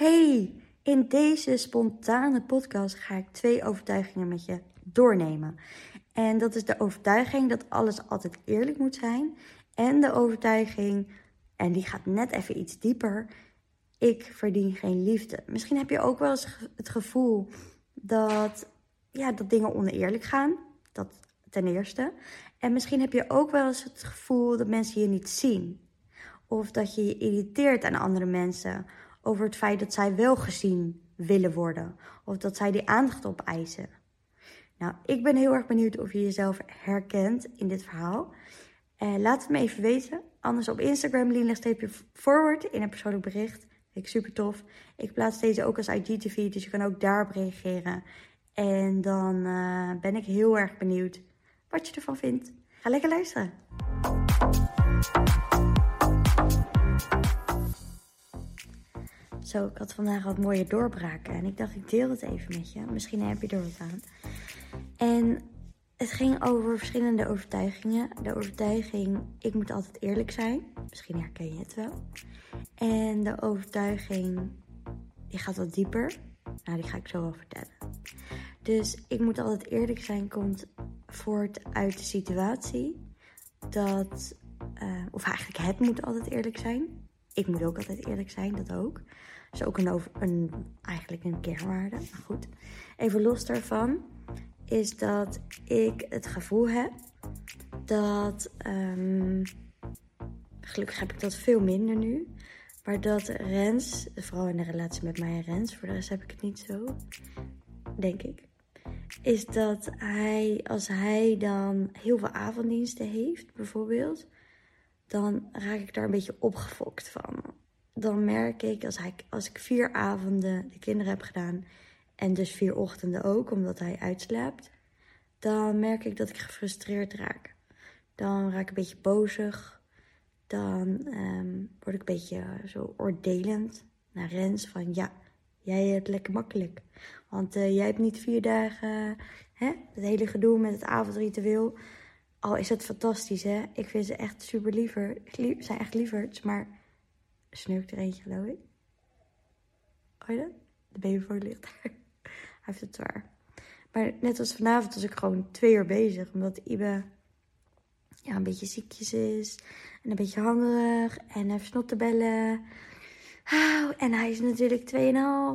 Hey, in deze spontane podcast ga ik twee overtuigingen met je doornemen. En dat is de overtuiging dat alles altijd eerlijk moet zijn. En de overtuiging, en die gaat net even iets dieper, ik verdien geen liefde. Misschien heb je ook wel eens het gevoel dat, ja, dat dingen oneerlijk gaan. Dat ten eerste. En misschien heb je ook wel eens het gevoel dat mensen je niet zien. Of dat je je irriteert aan andere mensen over het feit dat zij wel gezien willen worden. Of dat zij die aandacht opeisen. Nou, ik ben heel erg benieuwd of je jezelf herkent in dit verhaal. Uh, laat het me even weten. Anders op Instagram, je forward in een persoonlijk bericht. Vind ik super tof. Ik plaats deze ook als IGTV, dus je kan ook daarop reageren. En dan uh, ben ik heel erg benieuwd wat je ervan vindt. Ga lekker luisteren. Zo, ik had vandaag wat mooie doorbraken en ik dacht ik deel het even met je. Misschien heb je er wat aan. En het ging over verschillende overtuigingen. De overtuiging, ik moet altijd eerlijk zijn. Misschien herken je het wel. En de overtuiging, die gaat wat dieper. Nou, die ga ik zo wel vertellen. Dus ik moet altijd eerlijk zijn, komt voort uit de situatie dat, uh, of eigenlijk het moet altijd eerlijk zijn. Ik moet ook altijd eerlijk zijn, dat ook. Is ook een, een, eigenlijk een kernwaarde. Maar goed, even los daarvan is dat ik het gevoel heb dat, um, gelukkig heb ik dat veel minder nu, maar dat Rens, vooral in de relatie met mij en Rens, voor de rest heb ik het niet zo, denk ik is dat hij, als hij dan heel veel avonddiensten heeft, bijvoorbeeld, dan raak ik daar een beetje opgefokt van. Dan merk ik, als, hij, als ik vier avonden de kinderen heb gedaan en dus vier ochtenden ook, omdat hij uitslaapt, dan merk ik dat ik gefrustreerd raak. Dan raak ik een beetje bozig. Dan um, word ik een beetje zo oordelend naar Rens van ja, jij hebt lekker makkelijk. Want uh, jij hebt niet vier dagen hè, het hele gedoe met het avondritueel. Al is het fantastisch, hè. Ik vind ze echt super liever. Ze zijn echt lieverds, maar... Sneukt er eentje, geloof ik. Je dat? De baby voor ligt daar. Hij heeft het zwaar. Maar net als vanavond was ik gewoon twee uur bezig. Omdat Ibe ja, een beetje ziekjes is. En een beetje hangerig. En hij heeft snottebellen. Oh, en hij is natuurlijk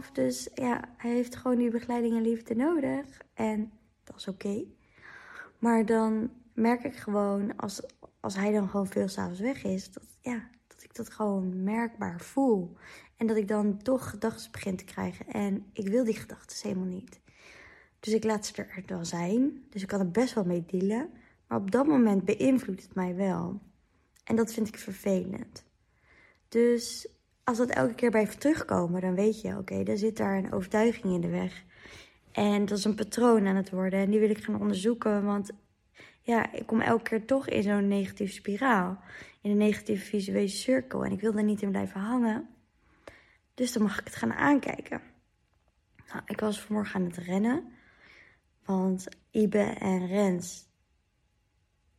2,5. Dus ja, hij heeft gewoon die begeleiding en liefde nodig. En dat is oké. Maar dan merk ik gewoon, als, als hij dan gewoon veel s'avonds weg is, dat, ja, ik dat gewoon merkbaar voel. En dat ik dan toch gedachten begin te krijgen. En ik wil die gedachten helemaal niet. Dus ik laat ze er wel zijn. Dus ik kan er best wel mee dealen. Maar op dat moment beïnvloedt het mij wel. En dat vind ik vervelend. Dus als dat elke keer blijft terugkomen, dan weet je, oké, okay, er zit daar een overtuiging in de weg. En dat is een patroon aan het worden. En die wil ik gaan onderzoeken, want ja, ik kom elke keer toch in zo'n negatieve spiraal. In een negatieve visuele cirkel. En ik wil er niet in blijven hangen. Dus dan mag ik het gaan aankijken. Nou, ik was vanmorgen aan het rennen. Want Ibe en Rens.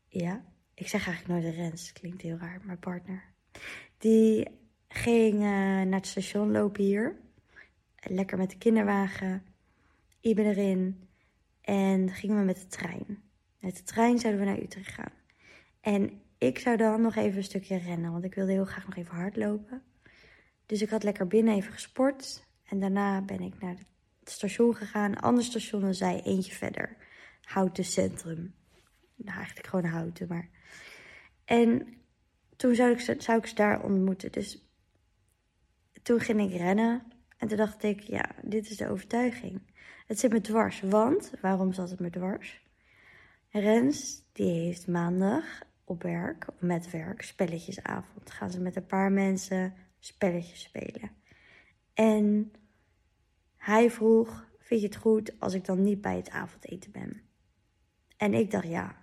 Ja, ik zeg eigenlijk nooit Rens. Klinkt heel raar, mijn partner. Die ging naar het station lopen hier. Lekker met de kinderwagen. Ibe erin. En gingen we met de trein. Met de trein zouden we naar Utrecht gaan. En ik zou dan nog even een stukje rennen. Want ik wilde heel graag nog even hardlopen. Dus ik had lekker binnen even gesport. En daarna ben ik naar het station gegaan. Ander station dan zij, eentje verder. Houten Centrum. Nou, eigenlijk gewoon Houten, maar... En toen zou ik, zou ik ze daar ontmoeten. Dus toen ging ik rennen en toen dacht ik, ja, dit is de overtuiging. Het zit me dwars, want, waarom zat het me dwars? Rens, die heeft maandag op werk, met werk, spelletjesavond. Gaan ze met een paar mensen spelletjes spelen. En hij vroeg, vind je het goed als ik dan niet bij het avondeten ben? En ik dacht, ja,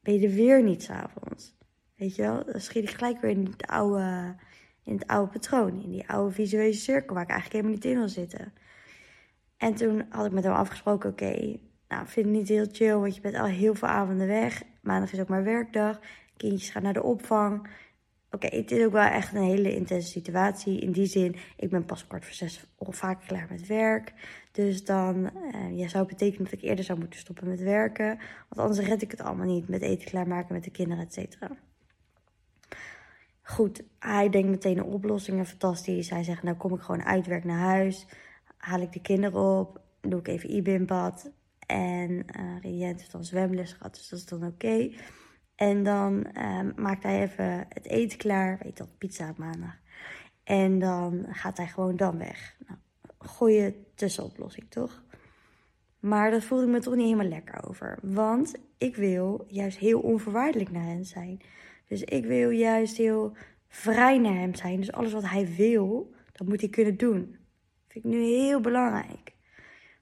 ben je er weer niet s'avonds? Weet je wel, dan schiet ik gelijk weer in het oude in het oude patroon, in die oude visuele cirkel waar ik eigenlijk helemaal niet in wil zitten. En toen had ik met hem afgesproken, oké, nou, vind het niet heel chill, want je bent al heel veel avonden weg. Maandag is ook maar werkdag, kindjes gaan naar de opvang. Oké, het is ook wel echt een hele intense situatie. In die zin, ik ben pas kwart voor zes vaak klaar met werk. Dus dan uh, ja, zou betekenen dat ik eerder zou moeten stoppen met werken. Want anders red ik het allemaal niet met eten klaarmaken met de kinderen, et cetera. Goed, hij denkt meteen een oplossingen, fantastisch. Hij zegt, nou kom ik gewoon uit werk naar huis. Haal ik de kinderen op, doe ik even IBIM-bad. En uh, Riënt heeft dan zwemles gehad, dus dat is dan oké. En dan uh, maakt hij even het eten klaar. Weet dat, pizza op maandag. En dan gaat hij gewoon dan weg. Nou, goeie tussenoplossing, toch? Maar dat voelde ik me toch niet helemaal lekker over. Want ik wil juist heel onvoorwaardelijk naar hem zijn. Dus ik wil juist heel vrij naar hem zijn. Dus alles wat hij wil, dat moet hij kunnen doen. Dat vind ik nu heel belangrijk.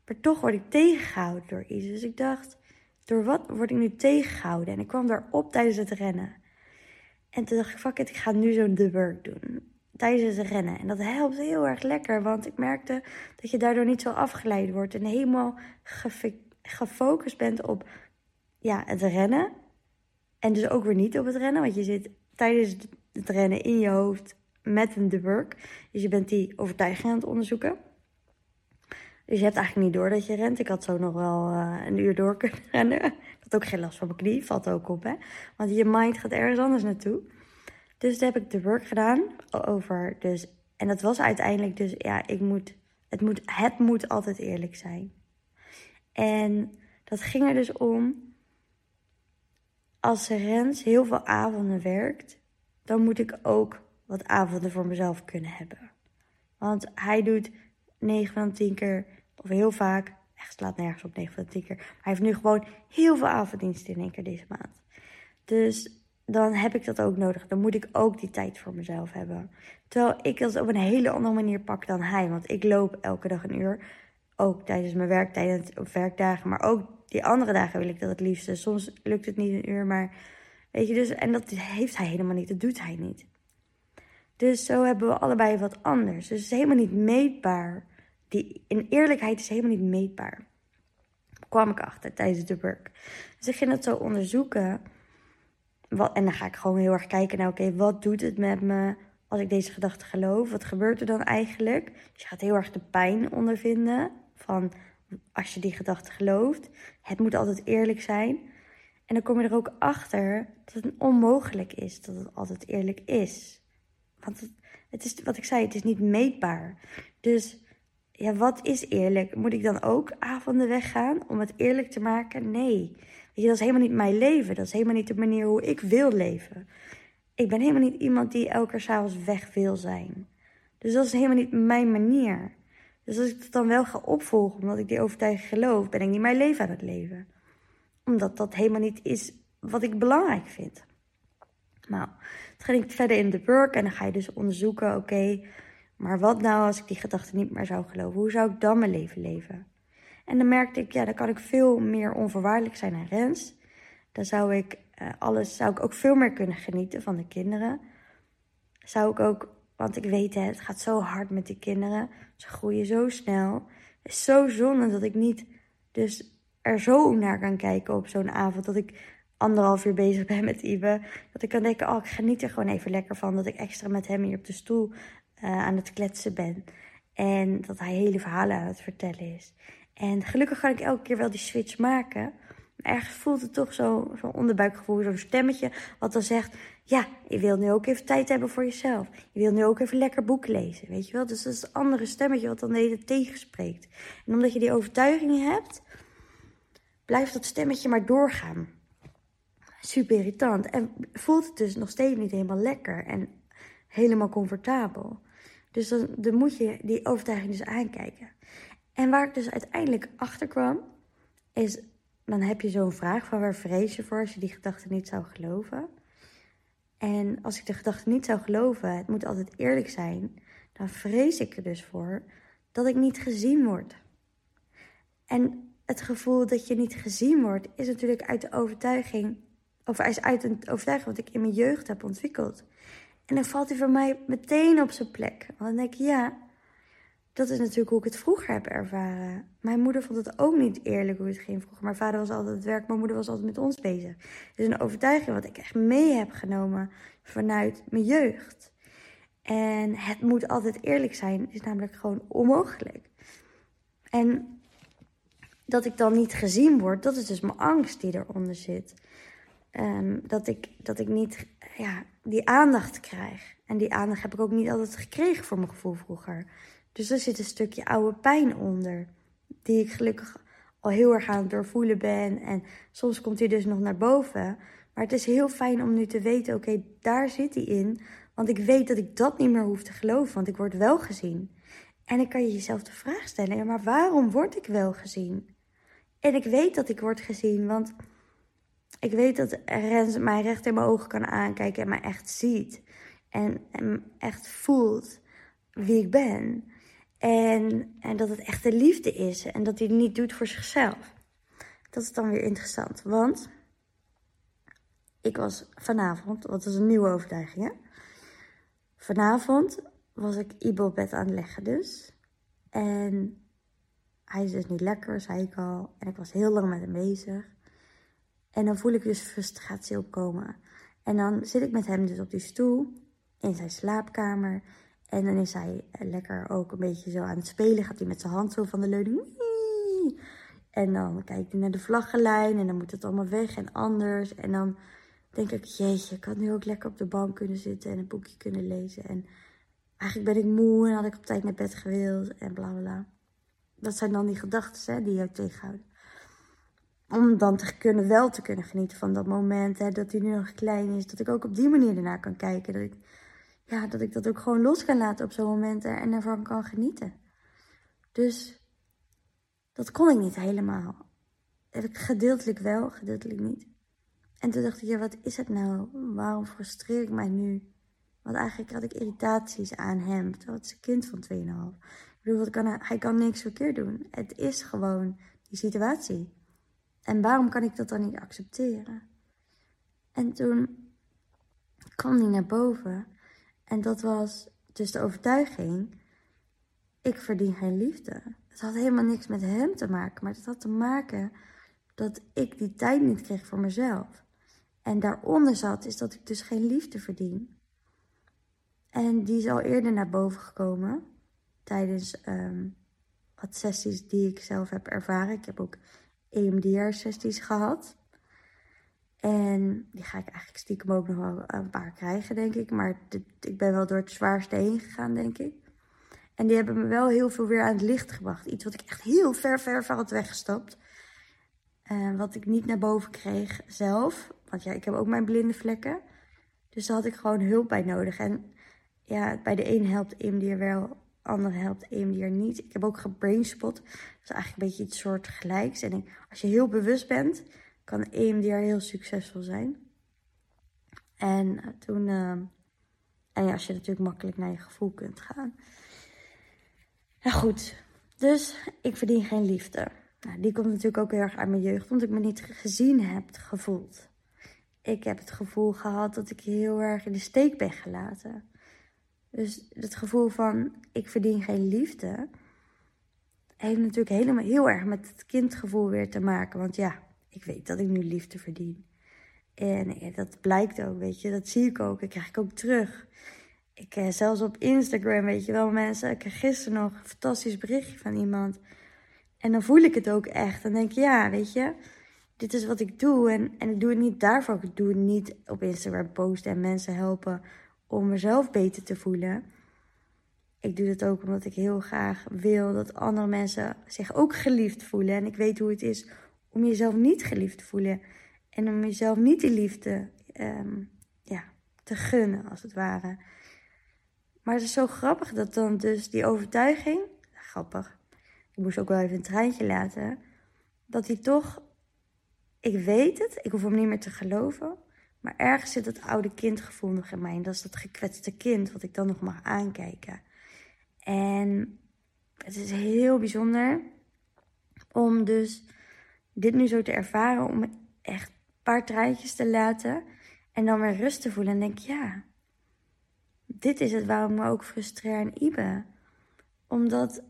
Maar toch word ik tegengehouden door iets. Dus ik dacht, door wat word ik nu tegengehouden? En ik kwam daarop tijdens het rennen. En toen dacht ik, fuck it, ik ga nu zo'n the work doen. Tijdens het rennen. En dat helpt heel erg lekker. Want ik merkte dat je daardoor niet zo afgeleid wordt. En helemaal gefocust bent op ja, het rennen. En dus ook weer niet op het rennen. Want je zit tijdens het rennen in je hoofd met een the work. Dus je bent die overtuiging aan het onderzoeken. Dus je hebt eigenlijk niet door dat je rent. Ik had zo nog wel uh, een uur door kunnen rennen. Ik had ook geen last van mijn knie, valt ook op hè. Want je mind gaat ergens anders naartoe. Dus toen heb ik de work gedaan over dus... En dat was uiteindelijk dus, ja, ik moet... Het moet, het moet altijd eerlijk zijn. En dat ging er dus om... Als Rens heel veel avonden werkt... dan moet ik ook wat avonden voor mezelf kunnen hebben. Want hij doet 9 van de 10 keer, of heel vaak, echt slaat nergens op 9 van de 10 keer. Maar hij heeft nu gewoon heel veel avonddiensten in één keer deze maand. Dus dan heb ik dat ook nodig. Dan moet ik ook die tijd voor mezelf hebben. Terwijl ik dat op een hele andere manier pak dan hij. Want ik loop elke dag een uur. Ook tijdens mijn werktijden of werkdagen. Maar ook die andere dagen wil ik dat het liefste. Soms lukt het niet een uur, maar weet je dus. En dat heeft hij helemaal niet. Dat doet hij niet. Dus zo hebben we allebei wat anders. Dus het is helemaal niet meetbaar die in eerlijkheid is helemaal niet meetbaar. kwam ik achter tijdens de work. Dus ik ging dat zo onderzoeken. Wat, en dan ga ik gewoon heel erg kijken naar, oké, wat doet het met me als ik deze gedachte geloof? Wat gebeurt er dan eigenlijk? Dus je gaat heel erg de pijn ondervinden van als je die gedachte gelooft. Het moet altijd eerlijk zijn. En dan kom je er ook achter dat het onmogelijk is dat het altijd eerlijk is. Want het, het is, wat ik zei, het is niet meetbaar. Dus ja, wat is eerlijk? Moet ik dan ook avonden weggaan om het eerlijk te maken? Nee. Weet je, dat is helemaal niet mijn leven. Dat is helemaal niet de manier hoe ik wil leven. Ik ben helemaal niet iemand die elke s'avonds weg wil zijn. Dus dat is helemaal niet mijn manier. Dus als ik het dan wel ga opvolgen, omdat ik die overtuiging geloof, ben ik niet mijn leven aan het leven. Omdat dat helemaal niet is wat ik belangrijk vind. Nou, dan ga ik verder in de work en dan ga je dus onderzoeken, oké, maar wat nou als ik die gedachte niet meer zou geloven? Hoe zou ik dan mijn leven leven? En dan merkte ik, ja, dan kan ik veel meer onvoorwaardelijk zijn aan Rens. Dan zou ik uh, alles, zou ik ook veel meer kunnen genieten van de kinderen. Zou ik ook, want ik weet het, het gaat zo hard met de kinderen. Ze groeien zo snel. Het is zo zonde dat ik niet dus er zo naar kan kijken op zo'n avond. Dat ik anderhalf uur bezig ben met Ibe. Dat ik kan denken, oh, ik geniet er gewoon even lekker van. Dat ik extra met hem hier op de stoel uh, aan het kletsen ben. En dat hij hele verhalen aan het vertellen is. En gelukkig kan ik elke keer wel die switch maken. Maar ergens voelt het toch zo'n zo onderbuikgevoel, zo'n stemmetje. Wat dan zegt, ja, je wil nu ook even tijd hebben voor jezelf. Je wil nu ook even lekker boek lezen, weet je wel. Dus dat is een andere stemmetje wat dan de hele tegenspreekt. En omdat je die overtuiging hebt, blijft dat stemmetje maar doorgaan. Super irritant. En voelt het dus nog steeds niet helemaal lekker en helemaal comfortabel. Dus dan, moet je die overtuiging dus aankijken. En waar ik dus uiteindelijk achter kwam, is dan heb je zo'n vraag van waar vrees je voor als je die gedachte niet zou geloven. En als ik de gedachte niet zou geloven, het moet altijd eerlijk zijn, dan vrees ik er dus voor dat ik niet gezien word. En het gevoel dat je niet gezien wordt, is natuurlijk uit de overtuiging, of is uit een overtuiging wat ik in mijn jeugd heb ontwikkeld. En dan valt hij voor mij meteen op zijn plek. Want dan denk ik, ja, dat is natuurlijk hoe ik het vroeger heb ervaren. Mijn moeder vond het ook niet eerlijk hoe het ging vroeger. Mijn vader was altijd het werk, mijn moeder was altijd met ons bezig. Dus een overtuiging wat ik echt mee heb genomen vanuit mijn jeugd. En het moet altijd eerlijk zijn, is namelijk gewoon onmogelijk. En dat ik dan niet gezien word, dat is dus mijn angst die eronder zit. Um, dat, ik, dat ik niet ja, die aandacht krijg. En die aandacht heb ik ook niet altijd gekregen voor mijn gevoel vroeger. Dus er zit een stukje oude pijn onder. Die ik gelukkig al heel erg aan het doorvoelen ben. En soms komt hij dus nog naar boven. Maar het is heel fijn om nu te weten: oké, daar zit hij in. Want ik weet dat ik dat niet meer hoef te geloven, want ik word wel gezien. En dan kan je jezelf de vraag stellen: maar waarom word ik wel gezien? En ik weet dat ik word gezien, want ik weet dat Rens mij recht in mijn ogen kan aankijken en mij echt ziet. En, en echt voelt wie ik ben. En, en dat het echt de liefde is en dat hij het niet doet voor zichzelf. Dat is dan weer interessant, want ik was vanavond, wat is een nieuwe overtuiging hè? Vanavond was ik Ibo bed aan het leggen dus. En hij is dus niet lekker, zei ik al. En ik was heel lang met hem bezig. En dan voel ik dus frustratie opkomen. En dan zit ik met hem dus op die stoel in zijn slaapkamer. En dan is hij lekker ook een beetje zo aan het spelen. Gaat hij met zijn hand zo van de leuning. En dan kijkt hij naar de vlaggenlijn en dan moet het allemaal weg en anders. En dan denk ik, jeetje, ik had nu ook lekker op de bank kunnen zitten en een boekje kunnen lezen. En eigenlijk ben ik moe en had ik op tijd naar bed gewild en bla bla. Dat zijn dan die gedachten die je tegenhouden. Om dan te kunnen, wel te kunnen genieten van dat moment. Hè, dat hij nu nog klein is. Dat ik ook op die manier ernaar kan kijken. Dat ik, ja, dat ik dat ook gewoon los kan laten op zo'n moment. En ervan kan genieten. Dus dat kon ik niet helemaal. Heb ik gedeeltelijk wel, gedeeltelijk niet. En toen dacht ik, ja, wat is het nou? Waarom frustreer ik mij nu? Want eigenlijk had ik irritaties aan hem. Terwijl het is een kind van 2,5. Ik bedoel, kan hij, hij kan niks verkeerd doen. Het is gewoon die situatie. En waarom kan ik dat dan niet accepteren? En toen kwam hij naar boven. En dat was dus de overtuiging. Ik verdien geen liefde. Het had helemaal niks met hem te maken. Maar het had te maken dat ik die tijd niet kreeg voor mezelf. En daaronder zat is dat ik dus geen liefde verdien. En die is al eerder naar boven gekomen. Tijdens um, wat sessies die ik zelf heb ervaren. Ik heb ook EMDR-sessies gehad. En die ga ik eigenlijk stiekem ook nog wel een paar krijgen, denk ik. Maar ik ben wel door het zwaarste heen gegaan, denk ik. En die hebben me wel heel veel weer aan het licht gebracht. Iets wat ik echt heel ver, ver van had weggestapt. Uh, wat ik niet naar boven kreeg zelf. Want ja, ik heb ook mijn blinde vlekken. Dus daar had ik gewoon hulp bij nodig. En ja, bij de een helpt EMDR wel, andere helpt EMDR niet. Ik heb ook gebrainspot. Dat is eigenlijk een beetje iets soortgelijks. En als je heel bewust bent, kan EMDR heel succesvol zijn. En eh, toen, uh, en ja, als je natuurlijk makkelijk naar je gevoel kunt gaan. Nou goed, dus ik verdien geen liefde. Nou, die komt natuurlijk ook heel erg uit mijn jeugd, omdat ik me niet gezien heb gevoeld. Ik heb het gevoel gehad dat ik heel erg in de steek ben gelaten. Dus het gevoel van ik verdien geen liefde heeft natuurlijk helemaal heel erg met het kindgevoel weer te maken. Want ja, ik weet dat ik nu liefde verdien. En dat blijkt ook, weet je, dat zie ik ook. Ik krijg ik ook terug. Ik eh, zelfs op Instagram, weet je wel, mensen. Ik kreeg gisteren nog een fantastisch berichtje van iemand. En dan voel ik het ook echt. Dan denk ik, ja, weet je, dit is wat ik doe. En, en ik doe het niet daarvoor. Ik doe het niet op Instagram posten en mensen helpen om mezelf beter te voelen. Ik doe dat ook omdat ik heel graag wil dat andere mensen zich ook geliefd voelen. En ik weet hoe het is om jezelf niet geliefd te voelen. En om jezelf niet die liefde um, ja, te gunnen, als het ware. Maar het is zo grappig dat dan dus die overtuiging, grappig, ik moest ook wel even een treintje laten, dat hij toch, ik weet het, ik hoef hem niet meer te geloven, maar ergens zit het oude kindgevoel nog in mij. En dat is dat gekwetste kind wat ik dan nog mag aankijken. En het is heel bijzonder om dus dit nu zo te ervaren. Om echt een paar treintjes te laten. En dan weer rust te voelen. En denk, ja, dit is het waarom ik me ook frustreer aan Ibe. Omdat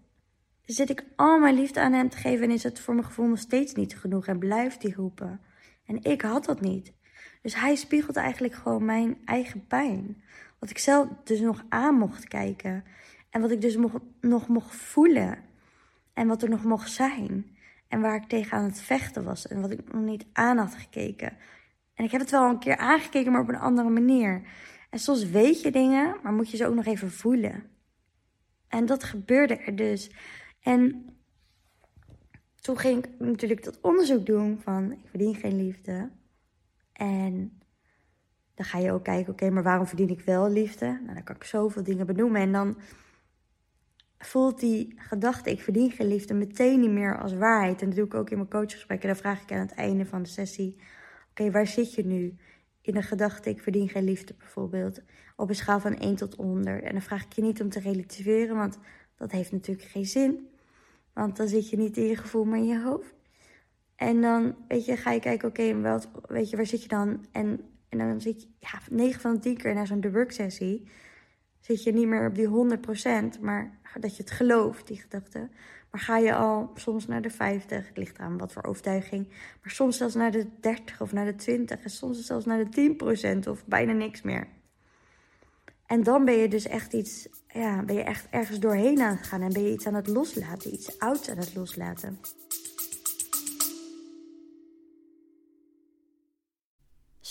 zit ik al mijn liefde aan hem te geven en is het voor mijn gevoel nog steeds niet genoeg en blijft hij roepen. En ik had dat niet. Dus hij spiegelt eigenlijk gewoon mijn eigen pijn. Wat ik zelf dus nog aan mocht kijken. En wat ik dus mocht, nog mocht voelen. En wat er nog mocht zijn. En waar ik tegen aan het vechten was. En wat ik nog niet aan had gekeken. En ik heb het wel een keer aangekeken, maar op een andere manier. En soms weet je dingen, maar moet je ze ook nog even voelen. En dat gebeurde er dus. En toen ging ik natuurlijk dat onderzoek doen van ik verdien geen liefde. En dan ga je ook kijken, oké, maar waarom verdien ik wel liefde? Nou, dan kan ik zoveel dingen benoemen. En dan voelt die gedachte, ik verdien geen liefde, meteen niet meer als waarheid. En dat doe ik ook in mijn coachgesprekken. Dan vraag ik aan het einde van de sessie, oké, waar zit je nu? In de gedachte, ik verdien geen liefde bijvoorbeeld. Op een schaal van 1 tot 100. En dan vraag ik je niet om te relativeren, want dat heeft natuurlijk geen zin. Want dan zit je niet in je gevoel, maar in je hoofd. En dan, weet je, ga je kijken, oké, weet je, waar zit je dan? En, en dan zit je, ja, 9 van de 10 keer na zo'n The Work sessie, zit je niet meer op die 100%, maar dat je het gelooft, die gedachte. Maar ga je al soms naar de 50, het ligt aan wat voor overtuiging, maar soms zelfs naar de 30 of naar de 20 en soms zelfs naar de 10% of bijna niks meer. En dan ben je dus echt iets, ja, ben je echt ergens doorheen aan het gaan en ben je iets aan het loslaten, iets ouds aan het loslaten.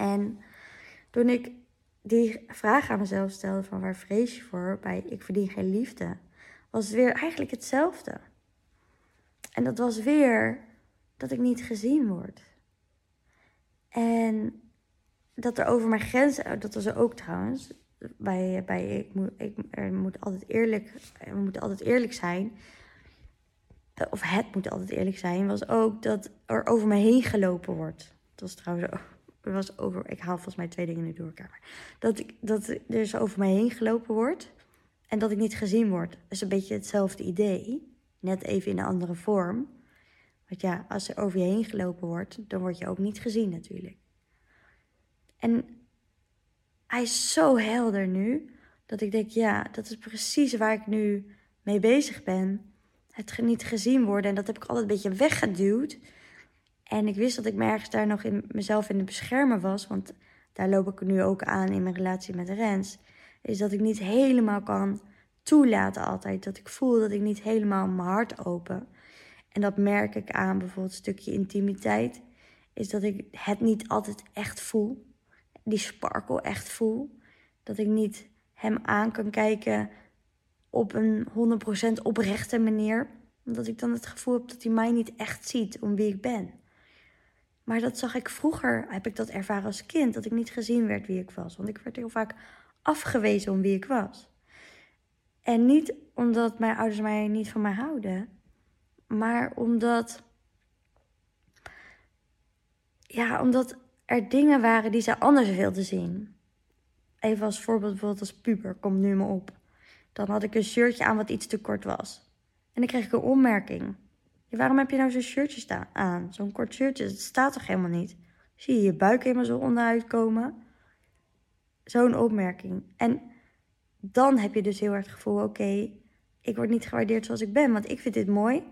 En toen ik die vraag aan mezelf stelde van waar vrees je voor bij ik verdien geen liefde, was het weer eigenlijk hetzelfde. En dat was weer dat ik niet gezien word. En dat er over mijn grenzen, dat was ook trouwens, bij, bij ik, moet, ik er moet altijd eerlijk, we moeten altijd eerlijk zijn. Of het moet altijd eerlijk zijn, was ook dat er over me heen gelopen wordt. Dat was trouwens ook was over. Ik haal volgens mij twee dingen nu door elkaar. Dat, ik, dat er dus over mij heen gelopen wordt. En dat ik niet gezien word. Dat is een beetje hetzelfde idee. Net even in een andere vorm. Want ja, als er over je heen gelopen wordt, dan word je ook niet gezien natuurlijk. En hij is zo helder nu. Dat ik denk, ja, dat is precies waar ik nu mee bezig ben. Het niet gezien worden. En dat heb ik altijd een beetje weggeduwd. En ik wist dat ik me ergens daar nog in mezelf in de beschermen was. Want daar loop ik nu ook aan in mijn relatie met Rens. Is dat ik niet helemaal kan toelaten altijd. Dat ik voel dat ik niet helemaal mijn hart open. En dat merk ik aan bijvoorbeeld een stukje intimiteit. Is dat ik het niet altijd echt voel. Die sparkle echt voel. Dat ik niet hem aan kan kijken op een 100% oprechte manier. Omdat ik dan het gevoel heb dat hij mij niet echt ziet om wie ik ben. Maar dat zag ik vroeger, heb ik dat ervaren als kind, dat ik niet gezien werd wie ik was. Want ik werd heel vaak afgewezen om wie ik was. En niet omdat mijn ouders mij niet van mij houden, maar omdat, ja, omdat er dingen waren die ze anders wilden zien. Even als voorbeeld, bijvoorbeeld als puber, komt nu me op. Dan had ik een shirtje aan wat iets te kort was. En dan kreeg ik een opmerking waarom heb je nou zo'n shirtje staan, aan? Zo'n kort shirtje, dat staat toch helemaal niet? Zie je je buik helemaal zo onderuit komen? Zo'n opmerking. En dan heb je dus heel erg het gevoel, oké, ik word niet gewaardeerd zoals ik ben, want ik vind dit mooi.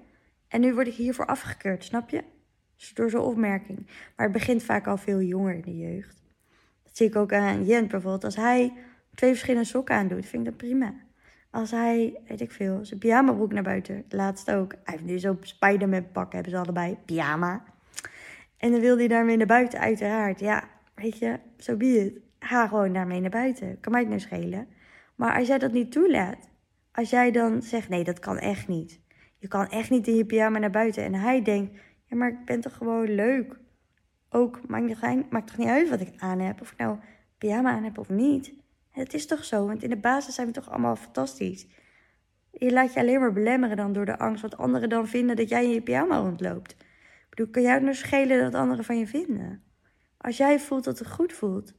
En nu word ik hiervoor afgekeurd, snap je? Dus door zo'n opmerking. Maar het begint vaak al veel jonger in de jeugd. Dat zie ik ook aan Jent bijvoorbeeld. Als hij twee verschillende sokken aandoet, vind ik dat prima. Als hij, weet ik veel, zijn pyjamabroek naar buiten. Laatst ook. Hij heeft nu zo'n Spider-Man pak, hebben ze allebei. Pyjama. En dan wil hij daarmee naar buiten, uiteraard. Ja, weet je, zo so be. Ga gewoon daarmee naar buiten. Kan mij het nou schelen. Maar als jij dat niet toelaat. als jij dan zegt: nee, dat kan echt niet. Je kan echt niet in je pyjama naar buiten. En hij denkt: ja, maar ik ben toch gewoon leuk. Ook maakt, maakt toch niet uit wat ik aan heb. Of ik nou pyjama aan heb of niet. Het is toch zo, want in de basis zijn we toch allemaal fantastisch. Je laat je alleen maar belemmeren dan door de angst wat anderen dan vinden dat jij in je pyjama rondloopt. Ik bedoel, kan jou nou schelen dat anderen van je vinden? Als jij voelt dat het goed voelt,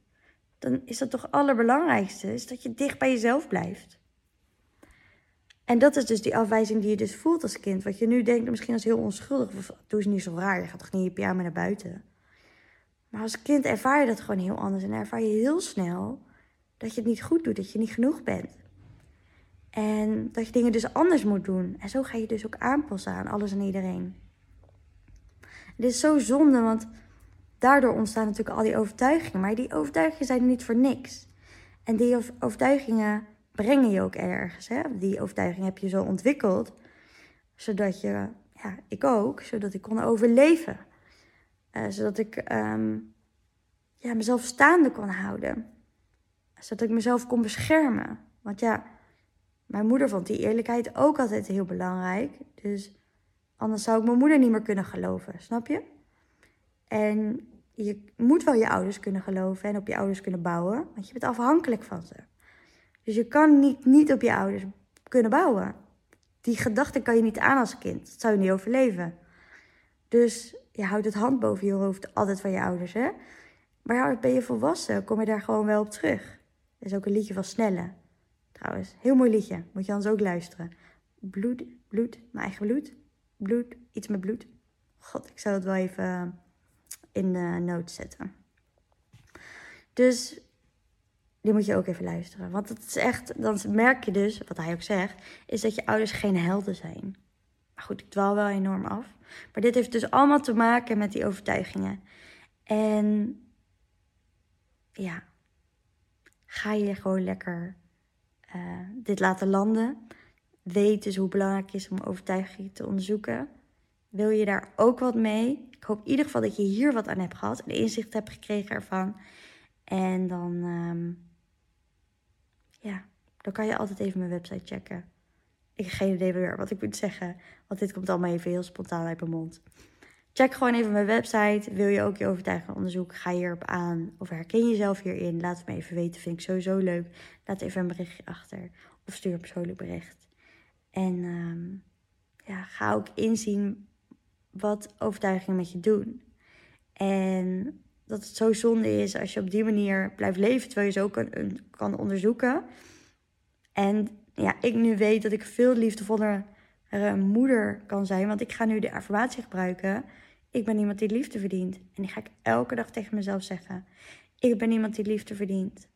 dan is dat toch het allerbelangrijkste, is dat je dicht bij jezelf blijft. En dat is dus die afwijzing die je dus voelt als kind. Wat je nu denkt misschien als heel onschuldig. Of doe eens niet zo raar, je gaat toch niet in je pyjama naar buiten. Maar als kind ervaar je dat gewoon heel anders. En ervaar je heel snel dat je het niet goed doet, dat je niet genoeg bent. En dat je dingen dus anders moet doen. En zo ga je dus ook aanpassen aan alles en iedereen. Dit is zo zonde, want daardoor ontstaan natuurlijk al die overtuigingen. Maar die overtuigingen zijn niet voor niks. En die overtuigingen brengen je ook ergens. Hè? Die overtuiging heb je zo ontwikkeld, zodat je, ja, ik ook, zodat ik kon overleven. Uh, zodat ik um, ja, mezelf staande kon houden. Zodat ik mezelf kon beschermen. Want ja, mijn moeder vond die eerlijkheid ook altijd heel belangrijk. Dus anders zou ik mijn moeder niet meer kunnen geloven, snap je? En je moet wel je ouders kunnen geloven en op je ouders kunnen bouwen, want je bent afhankelijk van ze. Dus je kan niet, niet op je ouders kunnen bouwen. Die gedachte kan je niet aan als kind. Dat zou je niet overleven. Dus je houdt het hand boven je hoofd altijd van je ouders, hè? Maar ja, ben je volwassen, kom je daar gewoon wel op terug. Er is ook een liedje van Snelle. Trouwens, heel mooi liedje. Moet je anders ook luisteren. Bloed, bloed, mijn eigen bloed. Bloed, iets met bloed. God, ik zou het wel even in de notes zetten. Dus die moet je ook even luisteren. Want het is echt, dan merk je dus, wat hij ook zegt, is dat je ouders geen helden zijn. Maar goed, ik dwaal wel enorm af. Maar dit heeft dus allemaal te maken met die overtuigingen. En ja, ga je gewoon lekker uh, dit laten landen. Weet dus hoe belangrijk het is om overtuigingen te onderzoeken. Wil je daar ook wat mee? Ik hoop in ieder geval dat je hier wat aan hebt gehad en inzicht hebt gekregen ervan. En dan, um, ja, dan kan je altijd even mijn website checken. Ik heb geen idee wat ik moet zeggen, want dit komt allemaal even heel spontaan uit mijn mond. Check gewoon even mijn website. Wil je ook je overtuiging onderzoeken? Ga hierop aan. Of herken je jezelf hierin? Laat het me even weten. Vind ik sowieso leuk. Laat even een berichtje achter. Of stuur een persoonlijk bericht. En um, ja, ga ook inzien wat overtuigingen met je doen. En dat het zo zonde is als je op die manier blijft leven, terwijl je zo kan, kan onderzoeken. En ja, ik nu weet dat ik veel liefdevoller moeder kan zijn, want ik ga nu de affirmatie gebruiken. Ik ben iemand die liefde verdient. En die ga ik elke dag tegen mezelf zeggen. Ik ben iemand die liefde verdient.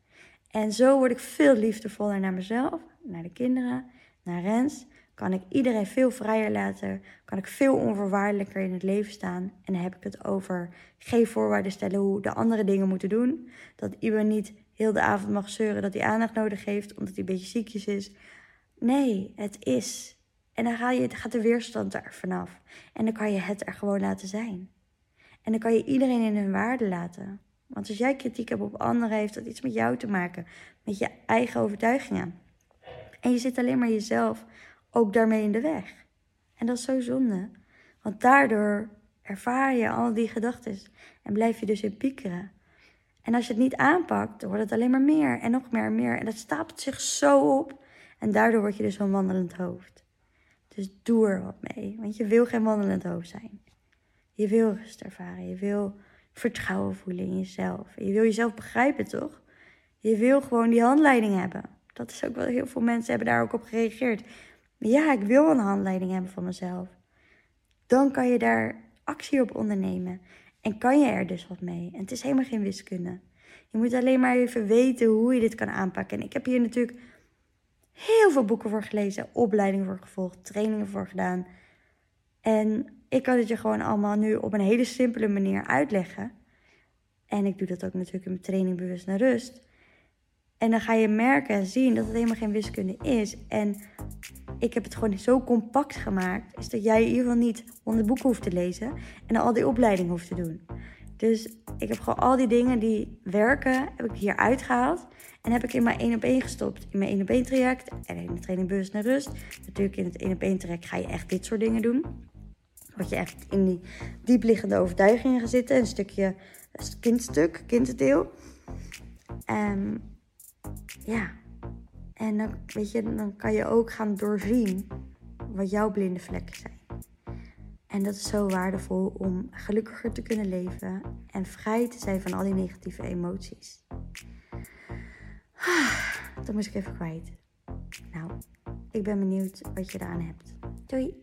En zo word ik veel liefdevoller naar mezelf, naar de kinderen, naar Rens kan ik iedereen veel vrijer laten, kan ik veel onvoorwaardelijker in het leven staan. En dan heb ik het over geen voorwaarden stellen hoe de andere dingen moeten doen. Dat iemand niet heel de avond mag zeuren dat hij aandacht nodig heeft omdat hij een beetje ziekjes is. Nee, het is. En dan ga je, gaat de weerstand er vanaf. En dan kan je het er gewoon laten zijn. En dan kan je iedereen in hun waarde laten. Want als jij kritiek hebt op anderen, heeft dat iets met jou te maken. Met je eigen overtuigingen. En je zit alleen maar jezelf ook daarmee in de weg. En dat is zo zonde. Want daardoor ervaar je al die gedachten en blijf je dus in piekeren. En als je het niet aanpakt, dan wordt het alleen maar meer en nog meer en meer. En dat stapelt zich zo op. En daardoor word je dus een wandelend hoofd. Dus doe er wat mee, want je wil geen wandelend hoofd zijn. Je wil rust ervaren, je wil vertrouwen voelen in jezelf. Je wil jezelf begrijpen, toch? Je wil gewoon die handleiding hebben. Dat is ook wel heel veel mensen hebben daar ook op gereageerd ja, ik wil een handleiding hebben van mezelf. Dan kan je daar actie op ondernemen. En kan je er dus wat mee. En het is helemaal geen wiskunde. Je moet alleen maar even weten hoe je dit kan aanpakken. En ik heb hier natuurlijk heel veel boeken voor gelezen, opleidingen voor gevolgd, trainingen voor gedaan. En ik kan het je gewoon allemaal nu op een hele simpele manier uitleggen. En ik doe dat ook natuurlijk in mijn training Bewust naar Rust. En dan ga je merken en zien dat het helemaal geen wiskunde is. En ik heb het gewoon zo compact gemaakt, is dat jij in ieder geval niet honderd boeken hoeft te lezen en al die opleiding hoeft te doen. Dus ik heb gewoon al die dingen die werken, heb ik hier uitgehaald. En heb ik in mijn 1 op 1 gestopt. In mijn 1 op 1 traject en in de training bewust naar rust. Natuurlijk in het 1 op 1 traject ga je echt dit soort dingen doen. Wat je echt in die diepliggende overtuigingen gaat zitten. Een stukje kindstuk, kinddeel. Um, ja. En dan, weet je, dan kan je ook gaan doorzien wat jouw blinde vlekken zijn. En dat is zo waardevol om gelukkiger te kunnen leven en vrij te zijn van al die negatieve emoties. Dat moest ik even kwijt. Nou, ik ben benieuwd wat je eraan hebt. Doei!